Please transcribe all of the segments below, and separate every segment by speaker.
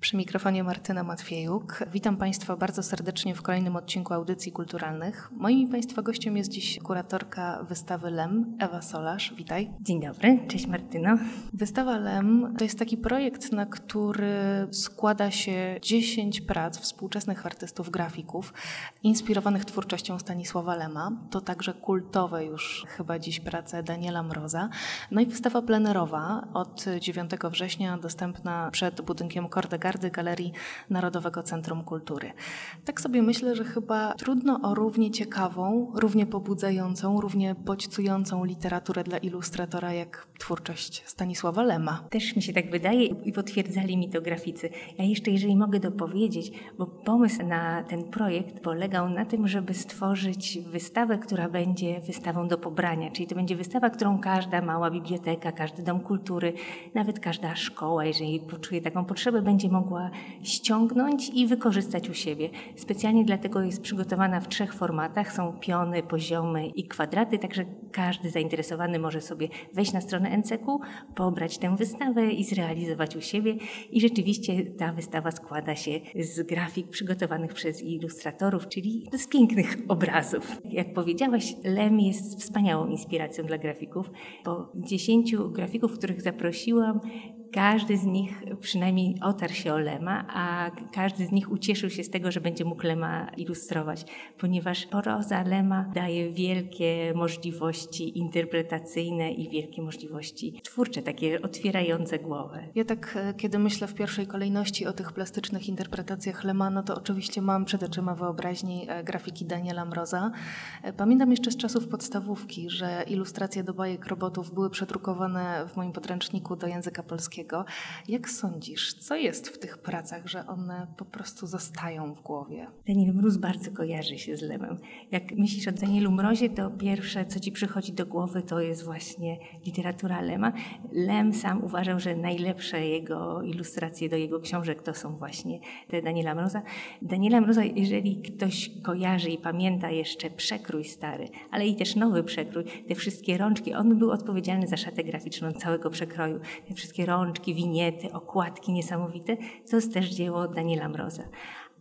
Speaker 1: Przy mikrofonie Martyna Matwiejuk. Witam Państwa bardzo serdecznie w kolejnym odcinku Audycji Kulturalnych. Moim Państwa gościem jest dziś kuratorka wystawy LEM, Ewa Solarz. Witaj.
Speaker 2: Dzień dobry, cześć Martyno.
Speaker 1: Wystawa LEM to jest taki projekt, na który składa się 10 prac współczesnych artystów grafików inspirowanych twórczością Stanisława Lema. To także kultowe już chyba dziś prace Daniela Mroza. No i wystawa plenerowa od 9 września dostępna przed budynkiem Kordegar Gardy Galerii Narodowego Centrum Kultury. Tak sobie myślę, że chyba trudno o równie ciekawą, równie pobudzającą, równie bodźcującą literaturę dla ilustratora jak twórczość Stanisława Lema.
Speaker 2: Też mi się tak wydaje i potwierdzali mi to graficy. Ja jeszcze, jeżeli mogę dopowiedzieć, bo pomysł na ten projekt polegał na tym, żeby stworzyć wystawę, która będzie wystawą do pobrania, czyli to będzie wystawa, którą każda mała biblioteka, każdy dom kultury, nawet każda szkoła, jeżeli poczuje taką potrzebę, będzie mogła mogła ściągnąć i wykorzystać u siebie. Specjalnie dlatego jest przygotowana w trzech formatach. Są piony, poziomy i kwadraty, także każdy zainteresowany może sobie wejść na stronę NCQ, pobrać tę wystawę i zrealizować u siebie. I rzeczywiście ta wystawa składa się z grafik przygotowanych przez ilustratorów, czyli z pięknych obrazów. Jak powiedziałaś, Lem jest wspaniałą inspiracją dla grafików. Po dziesięciu grafików, których zaprosiłam, każdy z nich przynajmniej otarł się o Lema, a każdy z nich ucieszył się z tego, że będzie mógł Lema ilustrować, ponieważ proza Lema daje wielkie możliwości interpretacyjne i wielkie możliwości twórcze, takie otwierające głowę.
Speaker 1: Ja tak, e, kiedy myślę w pierwszej kolejności o tych plastycznych interpretacjach Lema, no to oczywiście mam przed oczyma wyobraźni e, grafiki Daniela Mroza. E, pamiętam jeszcze z czasów podstawówki, że ilustracje do bajek robotów były przedrukowane w moim podręczniku do języka polskiego jak sądzisz, co jest w tych pracach, że one po prostu zostają w głowie?
Speaker 2: Daniel Mróz bardzo kojarzy się z Lemem. Jak myślisz o Danielu Mrozie, to pierwsze, co ci przychodzi do głowy, to jest właśnie literatura Lema. Lem sam uważał, że najlepsze jego ilustracje do jego książek to są właśnie te Daniela Mroza. Daniela Mroza, jeżeli ktoś kojarzy i pamięta jeszcze przekrój stary, ale i też nowy przekrój, te wszystkie rączki, on był odpowiedzialny za szatę graficzną całego przekroju. Te wszystkie rączki, rączki, winiety, okładki niesamowite, to jest też dzieło Daniela Mroza.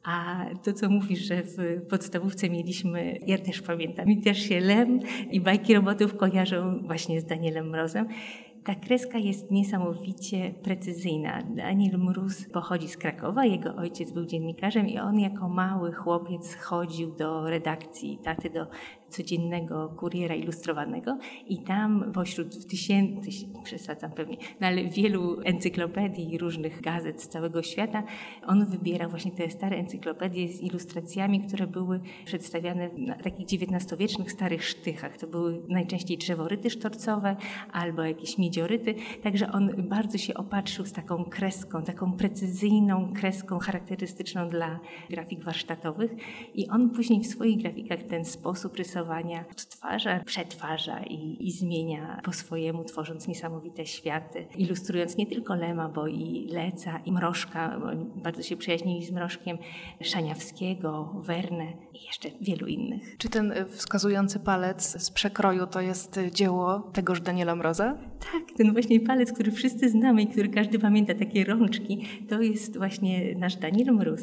Speaker 2: A to, co mówisz, że w podstawówce mieliśmy, ja też pamiętam, i też się Lem i bajki robotów kojarzą właśnie z Danielem Mrozem. Ta kreska jest niesamowicie precyzyjna. Daniel Mróz pochodzi z Krakowa, jego ojciec był dziennikarzem i on jako mały chłopiec chodził do redakcji taty, do codziennego kuriera ilustrowanego i tam pośród tysięcy, przesadzam pewnie, no ale wielu encyklopedii i różnych gazet z całego świata, on wybiera właśnie te stare encyklopedie z ilustracjami, które były przedstawiane na takich XIX-wiecznych starych sztychach. To były najczęściej drzeworyty sztorcowe albo jakieś także on bardzo się opatrzył z taką kreską, taką precyzyjną kreską charakterystyczną dla grafik warsztatowych i on później w swoich grafikach ten sposób rysowania odtwarza, przetwarza i, i zmienia po swojemu, tworząc niesamowite światy, ilustrując nie tylko Lema, bo i Leca, i Mrożka, bo bardzo się przyjaźnili z Mrożkiem, Szaniawskiego, Werne i jeszcze wielu innych.
Speaker 1: Czy ten wskazujący palec z przekroju to jest dzieło tegoż Daniela Mroza?
Speaker 2: Tak, ten właśnie palec, który wszyscy znamy i który każdy pamięta, takie rączki, to jest właśnie nasz Daniel Mróz.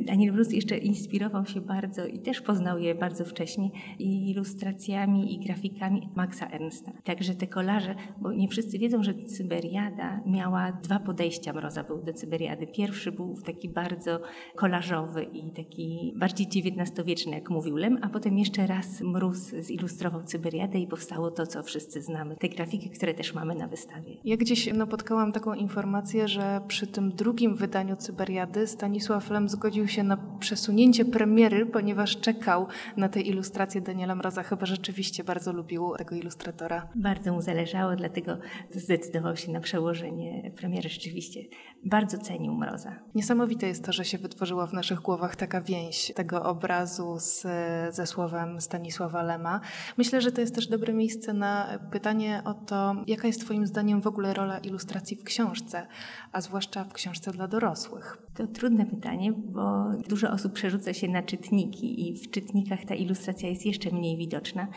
Speaker 2: Daniel Mróz jeszcze inspirował się bardzo i też poznał je bardzo wcześnie ilustracjami i grafikami Maxa Ernsta. Także te kolarze, bo nie wszyscy wiedzą, że Cyberiada miała dwa podejścia Mroza był do Cyberiady. Pierwszy był taki bardzo kolarzowy i taki bardziej XIX-wieczny, jak mówił Lem, a potem jeszcze raz Mróz zilustrował Cyberiadę i powstało to, co wszyscy znamy. Te grafiki, które też mamy na wystawie.
Speaker 1: Ja gdzieś napotkałam taką informację, że przy tym drugim wydaniu Cyberiady Stanisław Lem zgodził się na przesunięcie premiery, ponieważ czekał na te ilustracje Daniela Mroza chyba rzeczywiście bardzo lubił tego ilustratora.
Speaker 2: Bardzo mu zależało, dlatego zdecydował się na przełożenie premiery. Rzeczywiście bardzo cenił Mroza.
Speaker 1: Niesamowite jest to, że się wytworzyła w naszych głowach taka więź tego obrazu z, ze słowem Stanisława Lema. Myślę, że to jest też dobre miejsce na pytanie o to, jaka jest Twoim zdaniem w ogóle rola ilustracji w książce, a zwłaszcza w książce dla dorosłych.
Speaker 2: To trudne pytanie, bo dużo osób przerzuca się na czytniki i w czytnikach ta ilustracja jest jeszcze mniej widoczna.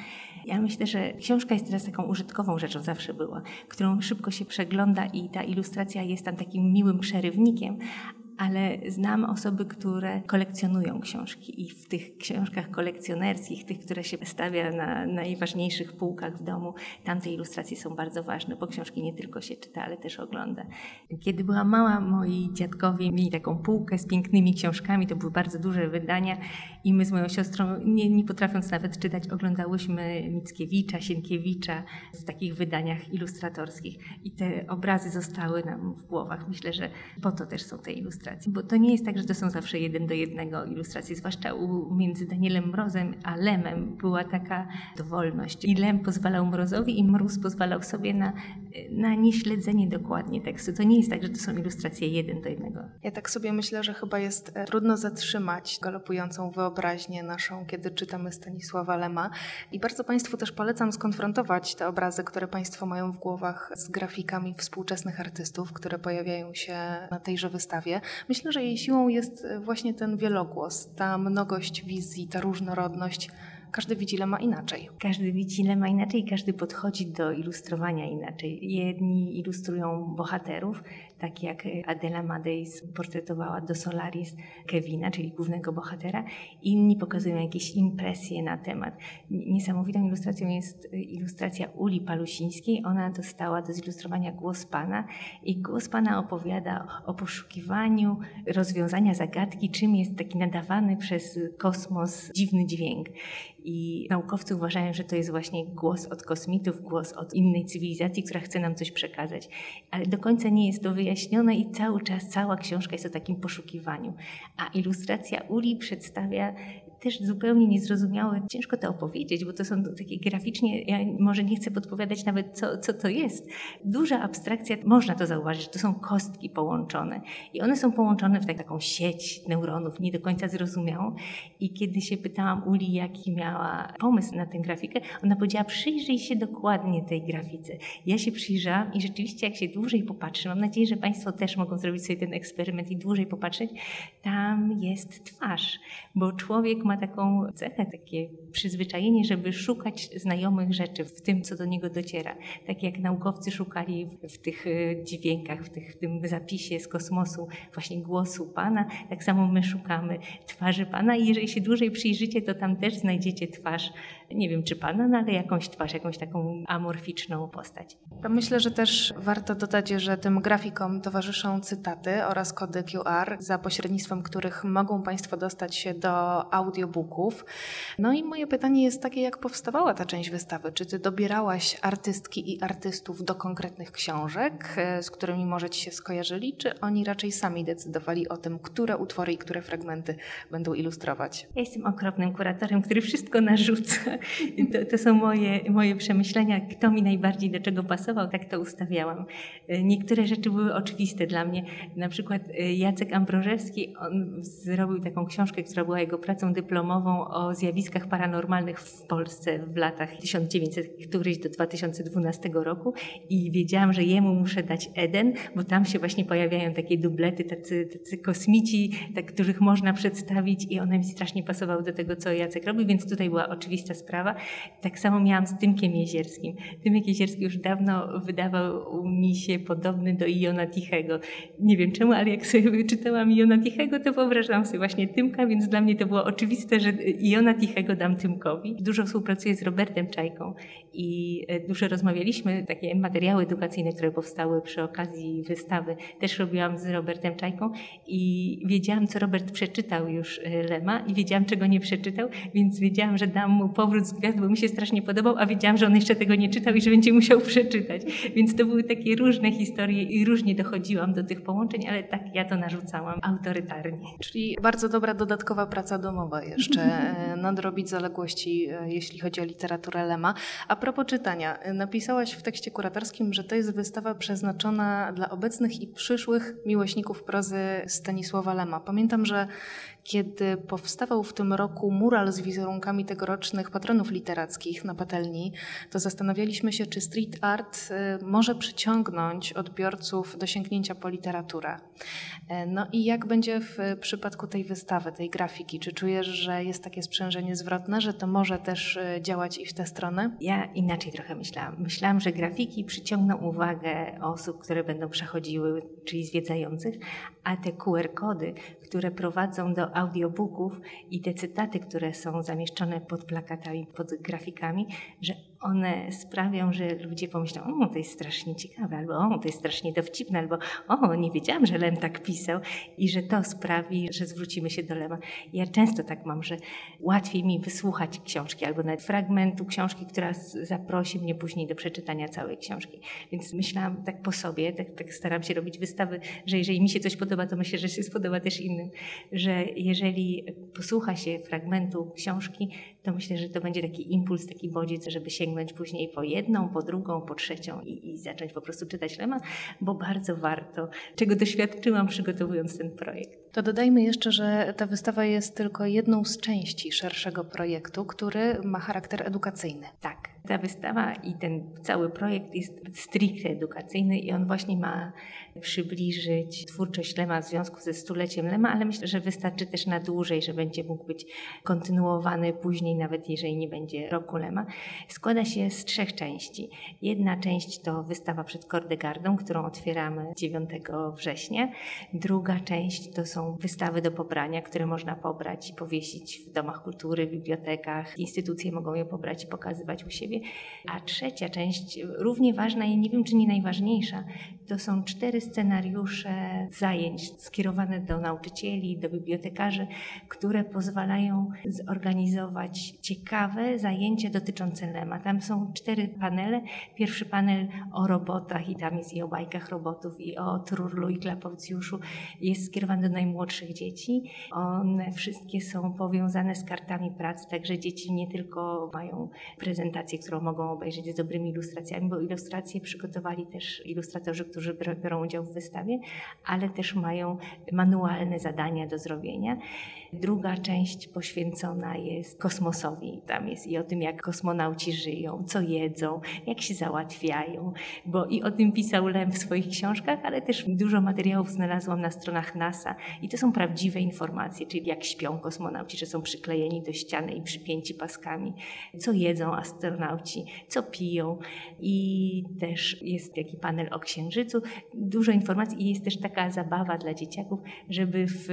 Speaker 2: Ja myślę, że książka jest teraz taką użytkową rzeczą, zawsze była, którą szybko się przegląda i ta ilustracja jest tam takim miłym przerywnikiem, ale znam osoby, które kolekcjonują książki i w tych książkach kolekcjonerskich, tych, które się stawia na najważniejszych półkach w domu, tamte ilustracje są bardzo ważne, bo książki nie tylko się czyta, ale też ogląda. Kiedy byłam mała, moi dziadkowie mieli taką półkę z pięknymi książkami, to były bardzo duże wydania i my z moją siostrą, nie, nie potrafiąc nawet czytać, oglądałyśmy Mickiewicza, Sienkiewicza w takich wydaniach ilustratorskich i te obrazy zostały nam w głowach. Myślę, że po to też są te ilustracje ilustracji, bo to nie jest tak, że to są zawsze jeden do jednego ilustracje, zwłaszcza u, między Danielem Mrozem a Lemem była taka dowolność. I Lem pozwalał Mrozowi i Mróz pozwalał sobie na, na nieśledzenie dokładnie tekstu. To nie jest tak, że to są ilustracje jeden do jednego.
Speaker 1: Ja tak sobie myślę, że chyba jest e, trudno zatrzymać galopującą wyobraźnię naszą, kiedy czytamy Stanisława Lema i bardzo Państwu też polecam skonfrontować te obrazy, które Państwo mają w głowach z grafikami współczesnych artystów, które pojawiają się na tejże wystawie. Myślę, że jej siłą jest e, właśnie ten wielogłos, ta mnogość wizji, ta różnorodność. Każdy widzi Lema inaczej.
Speaker 2: Każdy widzi Lema inaczej każdy podchodzi do ilustrowania inaczej. Jedni ilustrują bohaterów, tak jak Adela Madeis portretowała do Solaris Kevina, czyli głównego bohatera. Inni pokazują jakieś impresje na temat. Niesamowitą ilustracją jest ilustracja Uli Palusińskiej. Ona dostała do zilustrowania Głos Pana i Głos Pana opowiada o poszukiwaniu rozwiązania zagadki, czym jest taki nadawany przez kosmos dziwny dźwięk. I naukowcy uważają, że to jest właśnie głos od kosmitów, głos od innej cywilizacji, która chce nam coś przekazać. Ale do końca nie jest to wyjaśnione i cały czas cała książka jest o takim poszukiwaniu. A ilustracja Uli przedstawia też zupełnie niezrozumiałe. Ciężko to opowiedzieć, bo to są takie graficznie, ja może nie chcę podpowiadać nawet, co, co to jest. Duża abstrakcja, można to zauważyć, to są kostki połączone i one są połączone w taką sieć neuronów, nie do końca zrozumiałą. I kiedy się pytałam Uli, jaki miała pomysł na tę grafikę, ona powiedziała, przyjrzyj się dokładnie tej grafice. Ja się przyjrzałam i rzeczywiście jak się dłużej popatrzy, mam nadzieję, że Państwo też mogą zrobić sobie ten eksperyment i dłużej popatrzeć, tam jest twarz, bo człowiek ma ma taką cechę, takie przyzwyczajenie, żeby szukać znajomych rzeczy w tym, co do niego dociera. Tak jak naukowcy szukali w, tych e, dźwiękach, w, tych, w tym zapisie z kosmosu właśnie głosu Pana, tak samo my szukamy twarzy Pana i jeżeli się dłużej przyjrzycie, to tam też znajdziecie twarz, nie wiem czy Pana, no ale jakąś twarz, jakąś taką amorficzną postać.
Speaker 1: Myślę, że też warto dodać, że tym grafikom towarzyszą cytaty oraz kody QR, za pośrednictwem których mogą Państwo dostać się do audio audiobooków. No i moje pytanie jest takie, jak powstawała ta część wystawy? Czy ty dobierałaś artystki i artystów do konkretnych książek, e, z którymi może ci się skojarzyli, czy oni raczej sami decydowali o tym, które utwory i które fragmenty będą ilustrować?
Speaker 2: Ja jestem okropnym kuratorem, który wszystko narzuca. To, to są moje, moje przemyślenia, kto mi najbardziej do czego pasował, tak to ustawiałam. E, niektóre rzeczy były oczywiste dla mnie. Na przykład e, Jacek Ambrożewski, on zrobił taką książkę, która była jego pracą dyplomową, dyplomową o zjawiskach paranormalnych w Polsce w latach 1900 któryś do 2012 roku i wiedziałam, że jemu muszę dać Eden, bo tam się właśnie pojawiają takie dublety, tacy, tacy kosmici, tak, których można przedstawić i one mi strasznie pasowały do tego, co Jacek robi, więc tutaj była oczywista sprawa. Tak samo miałam z Tymkiem Jezierskim. Tymek Jezierski już dawno wydawał mi się podobny do Iona Tichego. Nie wiem czemu, ale jak sobie czytałam Iona Tichego, to wyobrażałam sobie właśnie Tymka, więc dla mnie to było oczywiste, oczywiste, że Iona Tichego dam Tymkowi. Dużo współpracuję z Robertem Czajką i e, dużo rozmawialiśmy. Takie materiały edukacyjne, które powstały przy okazji wystawy, też robiłam z Robertem Czajką i wiedziałam, co Robert przeczytał już e, Lema i wiedziałam, czego nie przeczytał, więc wiedziałam, że dam mu powrót z gwiazd, bo mi się strasznie podobał, a wiedziałam, że on jeszcze tego nie czytał i że będzie musiał przeczytać. Więc to były takie różne historie i różnie dochodziłam do tych połączeń, ale tak ja to narzucałam autorytarnie.
Speaker 1: Czyli bardzo dobra dodatkowa praca domowa jeszcze e, nadrobić zaległości, e, jeśli chodzi o literaturę Lema. A propos czytania, e, napisałaś w tekście kuratorskim, że to jest wystawa przeznaczona dla obecnych i przyszłych miłośników prozy Stanisława Lema. Pamiętam, że Kiedy powstawał w tym roku mural z wizerunkami tegorocznych patronów literackich na patelni, to zastanawialiśmy się, czy street art y, może przyciągnąć odbiorców do sięgnięcia po literaturę. E, no i jak będzie w przypadku tej wystawy, tej grafiki? Czy czujesz, że jest takie sprzężenie zwrotne, że to może też y, działać i w tę stronę?
Speaker 2: Ja inaczej trochę myślałam. Myślałam, że grafiki przyciągną uwagę osób, które będą przechodziły, czyli zwiedzających, a te QR-kody, które prowadzą do audiobooków i te cytaty, które są zamieszczone pod plakatami, pod grafikami, że one sprawią, że ludzie pomyślą, o, to jest strasznie ciekawe, albo o, to jest strasznie dowcipne, albo o, nie wiedziałam, że Lem tak pisał i że to sprawi, że zwrócimy się do Lema. Ja często tak mam, że łatwiej mi wysłuchać książki albo nawet fragmentu książki, która zaprosi mnie później do przeczytania całej książki. Więc myślałam tak po sobie, tak, tak staram się robić wystawy, że jeżeli mi się coś podoba, to myślę, że się spodoba też innym, że jeżeli posłucha się fragmentu książki, to myślę, że to będzie taki impuls, taki bodziec, żeby sięgnąć później po jedną, po drugą, po trzecią i, i zacząć po prostu czytać Lema, bo bardzo warto, czego doświadczyłam przygotowując ten projekt.
Speaker 1: To dodajmy jeszcze, że ta wystawa jest tylko jedną z części szerszego projektu, który ma charakter edukacyjny.
Speaker 2: Tak, ta wystawa i ten cały projekt jest stricte edukacyjny i on właśnie ma przybliżyć twórczość Lema w związku ze stuleciem Lema, ale myślę, że wystarczy też na dłużej, że będzie mógł być kontynuowany później, nawet jeżeli nie będzie roku Lema. Składa się z trzech części. Jedna część to wystawa przed Kordegardą, którą otwieramy 9 września. Druga część to są wystawy do pobrania, które można pobrać i powiesić w domach kultury, w bibliotekach. Instytucje mogą je pobrać i pokazywać u siebie. A trzecia część, równie ważna i nie wiem czy nie najważniejsza, to są cztery scenariusze zajęć skierowane do nauczycieli, do bibliotekarzy, które pozwalają zorganizować ciekawe zajęcia dotyczące Lema. Tam są cztery panele. Pierwszy panel o robotach i tam jest i o bajkach robotów, i o Trurlu i Klapowcjuszu. Jest skierowany do najmłodszych dzieci. One wszystkie są powiązane z kartami pracy, także dzieci nie tylko mają prezentację, którą mogą obejrzeć z dobrymi ilustracjami, bo ilustracje przygotowali też ilustratorzy, którzy biorą udział w wystawie, ale też mają manualne zadania do zrobienia. Druga część poświęcona jest kosmosowi. Tam jest i o tym, jak kosmonauci żyją, co jedzą, jak się załatwiają, bo i o tym pisał Lem w swoich książkach, ale też dużo materiałów znalazłam na stronach NASA i to są prawdziwe informacje, czyli jak śpią kosmonauci, że są przyklejeni do ściany i przypięci paskami, co jedzą astronauci, co piją i też jest taki panel o Księżycu. Dużo informacji i jest też taka zabawa dla dzieciaków, żeby w,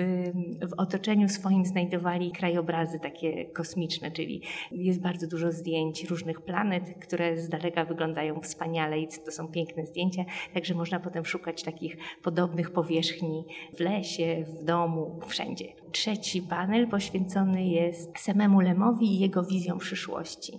Speaker 2: w otoczeniu swoim swoim znajdowali krajobrazy takie kosmiczne, czyli jest bardzo dużo zdjęć różnych planet, które z daleka wyglądają wspaniale i to są piękne zdjęcia, także można potem szukać takich podobnych powierzchni w lesie, w domu, wszędzie. Trzeci panel poświęcony jest samemu Lemowi i jego wizją przyszłości.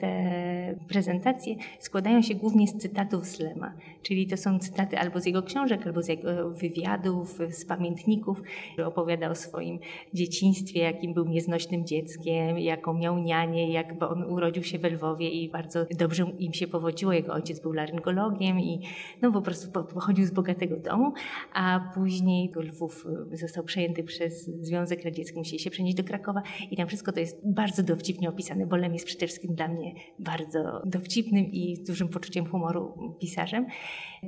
Speaker 2: Te prezentacje składają się głównie z cytatów z Lema, czyli to są cytaty albo z jego książek, albo z jego wywiadów, z pamiętników. Opowiada o swoim dzieciństwie, jakim był nieznośnym dzieckiem, jaką miał nianię, jak bo on urodził się we Lwowie i bardzo dobrze im się powodziło. Jego ojciec był laryngologiem i no po prostu pochodził z bogatego domu, a później Lwów został przejęty przez Związek Radziecki, musieli się przenieść do Krakowa i tam wszystko to jest bardzo dowcipnie opisane, bo Lem jest przede wszystkim dla mnie bardzo dowcipnym i z dużym poczuciem humoru pisarzem.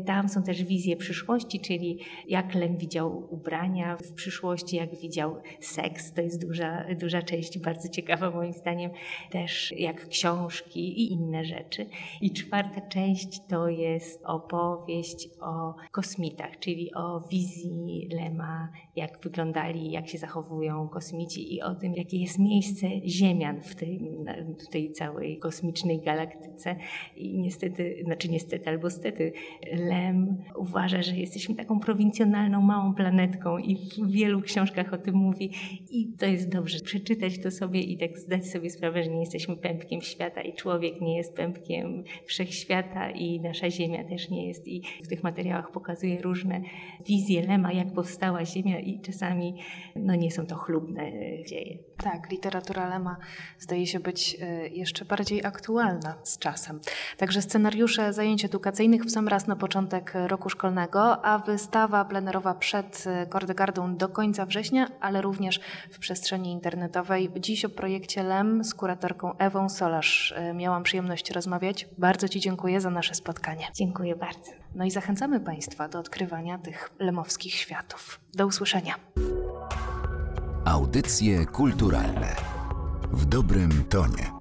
Speaker 2: Tam są też wizje przyszłości, czyli jak Lem widział ubrania w przyszłości, jak widział seks, to jest duża, duża część, bardzo ciekawa moim zdaniem, też jak książki i inne rzeczy. I czwarta część to jest opowieść o kosmitach, czyli o wizji Lema, jak wyglądali, jak się zachowują kosmici i o tym, jakie jest miejsce Ziemian w tej, w tej całej kosmicznej galaktyce. I niestety, znaczy niestety albo stety, Lem uważa, że jesteśmy taką prowincjonalną, małą planetką i w wielu książkach o tym mówi. I to jest dobrze przeczytać to sobie i tak zdać sobie sprawę, że nie jesteśmy pępkiem świata i człowiek nie jest pępkiem wszechświata i nasza Ziemia też nie jest. I w tych materiałach pokazuje różne wizje Lema, jak powstała Ziemia i czasami no, nie są to chlubne dzieje.
Speaker 1: Tak, literatura Lema zdaje się być e, jeszcze bardziej aktualna z czasem. Także scenariusze zajęć edukacyjnych w sam raz na początek roku szkolnego, a wystawa plenerowa przed Kordegardą do końca września, ale również w przestrzeni internetowej. Dziś o projekcie LEM z kuratorką Ewą Solarz e, miałam przyjemność rozmawiać. Bardzo Ci dziękuję za nasze spotkanie.
Speaker 2: Dziękuję bardzo.
Speaker 1: No i zachęcamy Państwa do odkrywania tych lemowskich światów. Do usłyszenia.
Speaker 3: Audycje kulturalne w dobrym tonie.